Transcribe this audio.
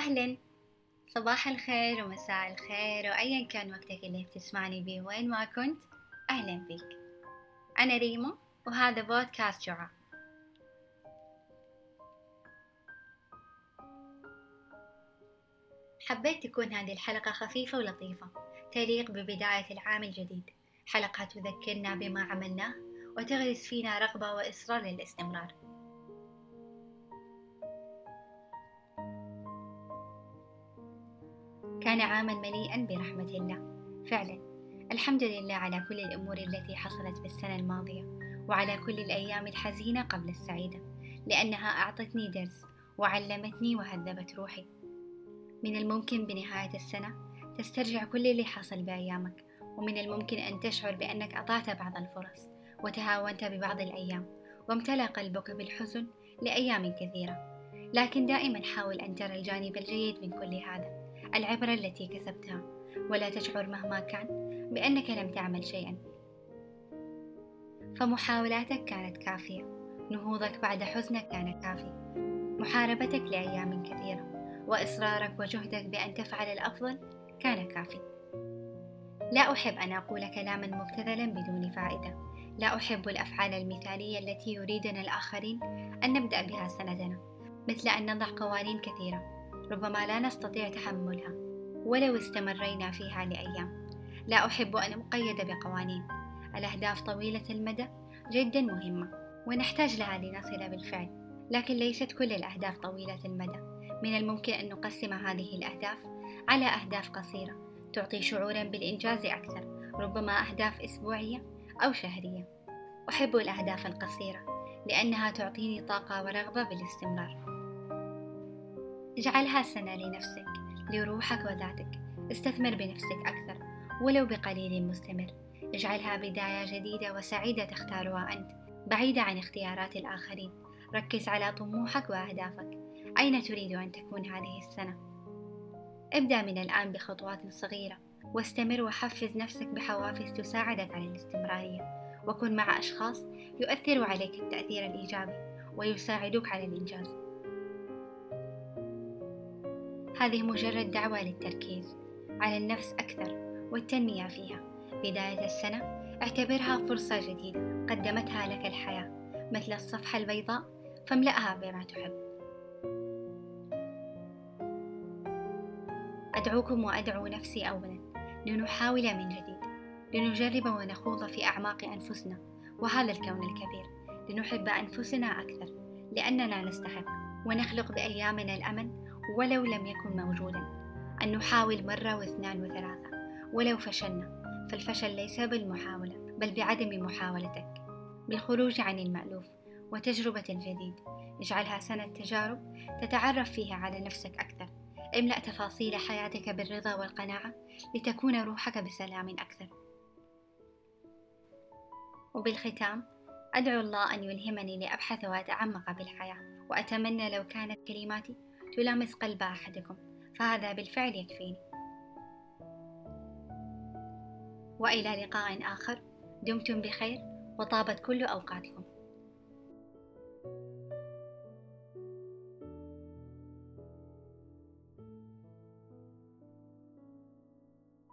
أهلا. صباح الخير ومساء الخير وأيا كان وقتك اللي بتسمعني بيه وين ما كنت أهلا فيك. أنا ريما وهذا بودكاست جوعة حبيت تكون هذه الحلقة خفيفة ولطيفة تليق ببداية العام الجديد. حلقة تذكرنا بما عملناه وتغرس فينا رغبة وإصرار للاستمرار. كان عاما مليئا برحمة الله. فعلا الحمد لله على كل الأمور التي حصلت بالسنة الماضية وعلى كل الأيام الحزينة قبل السعيدة لأنها أعطتني درس وعلمتني وهذبت روحي. من الممكن بنهاية السنة تسترجع كل اللي حصل بأيامك ومن الممكن أن تشعر بأنك أضعت بعض الفرص وتهاونت ببعض الأيام وامتلأ قلبك بالحزن لأيام كثيرة. لكن دائما حاول أن ترى الجانب الجيد من كل هذا. العبرة التي كسبتها ولا تشعر مهما كان بأنك لم تعمل شيئا. فمحاولاتك كانت كافية نهوضك بعد حزنك كان كافي محاربتك لأيام كثيرة وإصرارك وجهدك بأن تفعل الأفضل كان كافي. لا أحب أن أقول كلاما مبتذلا بدون فائدة. لا أحب الأفعال المثالية التي يريدنا الآخرين أن نبدأ بها سندنا مثل أن نضع قوانين كثيرة. ربما لا نستطيع تحملها ولو استمرينا فيها لأيام. لا أحب أن أقيد بقوانين. الأهداف طويلة المدى جدا مهمة ونحتاج لها لنصل بالفعل. لكن ليست كل الأهداف طويلة المدى. من الممكن أن نقسم هذه الأهداف على أهداف قصيرة تعطي شعورا بالإنجاز أكثر ربما أهداف أسبوعية أو شهرية. أحب الأهداف القصيرة لأنها تعطيني طاقة ورغبة بالاستمرار. اجعلها سنة لنفسك لروحك وذاتك. استثمر بنفسك أكثر ولو بقليل مستمر. اجعلها بداية جديدة وسعيدة تختارها أنت بعيدة عن اختيارات الآخرين. ركز على طموحك وأهدافك. أين تريد أن تكون هذه السنة؟ ابدأ من الآن بخطوات صغيرة واستمر وحفز نفسك بحوافز تساعدك على الاستمرارية. وكن مع أشخاص يؤثروا عليك التأثير الإيجابي ويساعدوك على الإنجاز. هذه مجرد دعوة للتركيز على النفس أكثر والتنمية فيها. بداية السنة اعتبرها فرصة جديدة قدمتها لك الحياة مثل الصفحة البيضاء فاملأها بما تحب. أدعوكم وأدعو نفسي أولا لنحاول من جديد لنجرب ونخوض في أعماق أنفسنا وهذا الكون الكبير لنحب أنفسنا أكثر لأننا نستحق ونخلق بأيامنا الأمل ولو لم يكن موجودا. أن نحاول مرة واثنان وثلاثة. ولو فشلنا. فالفشل ليس بالمحاولة بل بعدم محاولتك. بالخروج عن المألوف وتجربة الجديد اجعلها سنة تجارب تتعرف فيها على نفسك أكثر. املأ تفاصيل حياتك بالرضا والقناعة لتكون روحك بسلام أكثر. وبالختام أدعو الله أن يلهمني لأبحث وأتعمق بالحياة. وأتمنى لو كانت كلماتي تلامس قلب أحدكم فهذا بالفعل يكفيني. وإلى لقاء آخر. دمتم بخير وطابت كل أوقاتكم.